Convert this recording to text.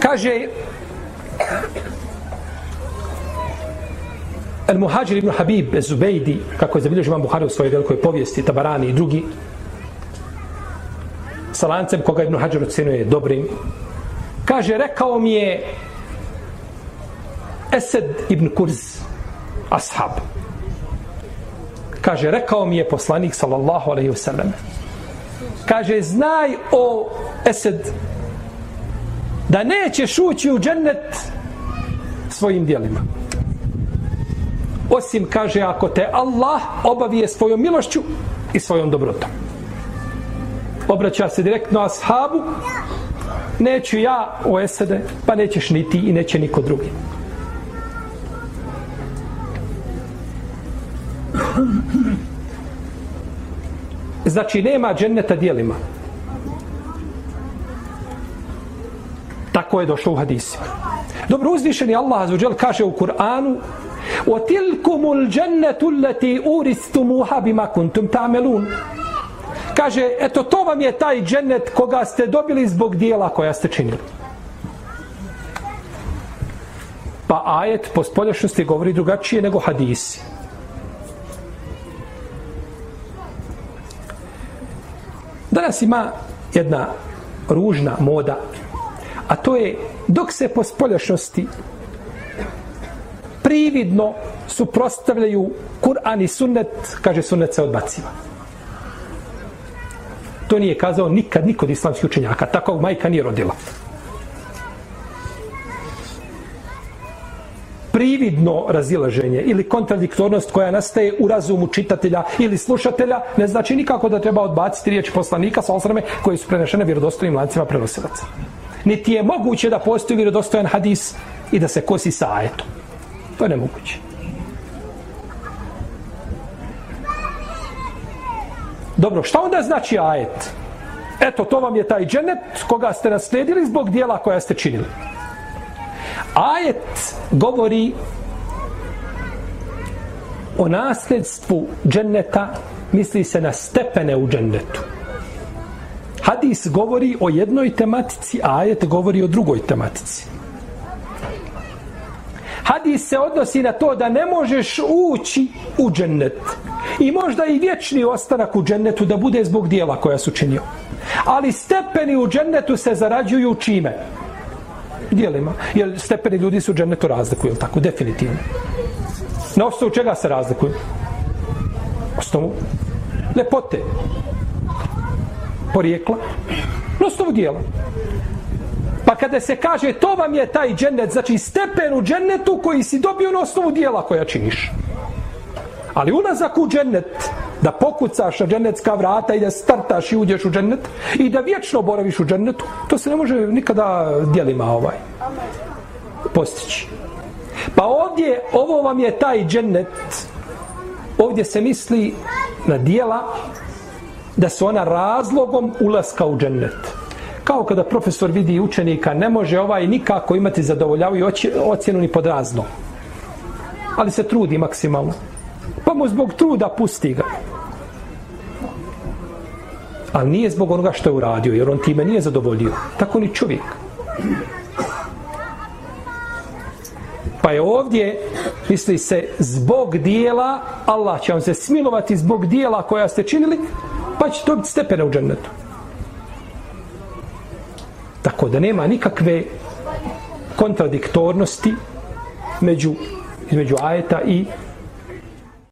Kaže El Muhađir ibn Habib bez Zubejdi, kako je zabilježio Imam Buhari u svojoj velikoj povijesti, Tabarani i drugi, sa lancem koga ibn Hađar ocenuje dobrim, kaže, rekao mi je Esed ibn Kurz, ashab. Kaže, rekao mi je poslanik, sallallahu alaihi wasallam, kaže, znaj o Esed ibn da nećeš ući u džennet svojim dijelima. Osim, kaže, ako te Allah obavije svojom milošću i svojom dobrotom. Obraća se direktno ashabu, neću ja u esede, pa nećeš ni ti i neće niko drugi. Znači, nema dženneta dijelima. Znači, kako je došlo u hadisima. Dobro, uzvišeni Allah azuđel kaže u Kur'anu O tilkumu l'đennetu l'ati uristu muha bima kuntum tamelun. Kaže, eto to vam je taj džennet koga ste dobili zbog dijela koja ste činili. Pa ajet po spolješnosti govori drugačije nego hadisi. Danas ima jedna ružna moda A to je dok se po spoljašnosti prividno suprostavljaju Kur'an i Sunnet, kaže Sunnet se odbaciva. To nije kazao nikad nikod islamskih učenjaka, tako majka nije rodila. Prividno razilaženje ili kontradiktornost koja nastaje u razumu čitatelja ili slušatelja ne znači nikako da treba odbaciti riječi poslanika sa osrame koje su prenešene vjerodostojnim lancima prenosilaca. Prenosilaca niti je moguće da postoji vjerodostojan hadis i da se kosi sa ajetom. To je nemoguće. Dobro, šta onda znači ajet? Eto, to vam je taj dženet koga ste naslijedili zbog dijela koja ste činili. Ajet govori o nasljedstvu dženeta, misli se na stepene u džennetu. Hadis govori o jednoj tematici, a ajet govori o drugoj tematici. Hadis se odnosi na to da ne možeš ući u džennet. I možda i vječni ostanak u džennetu da bude zbog dijela koja su činio. Ali stepeni u džennetu se zarađuju čime? Dijelima. Jer stepeni ljudi su u džennetu razlikuju, je tako? Definitivno. Na osnovu čega se razlikuju? Osnovu lepote porijekla, na osnovu dijela. Pa kada se kaže to vam je taj džennet, znači stepen u džennetu koji si dobio na osnovu dijela koja činiš. Ali ulazak u džennet, da pokucaš na džennetska vrata i da startaš i uđeš u džennet i da vječno boraviš u džennetu, to se ne može nikada dijelima ovaj postići. Pa ovdje, ovo vam je taj džennet, ovdje se misli na dijela da su ona razlogom ulaska u džennet. Kao kada profesor vidi učenika, ne može ovaj nikako imati zadovoljavu i ocjenu ni pod razno. Ali se trudi maksimalno. Pa mu zbog truda pusti ga. Ali nije zbog onoga što je uradio, jer on time nije zadovoljio. Tako ni čovjek. Pa je ovdje, misli se, zbog dijela, Allah će vam se smilovati zbog dijela koja ste činili, pa će dobiti stepene u džennetu. Tako da nema nikakve kontradiktornosti među, između ajeta i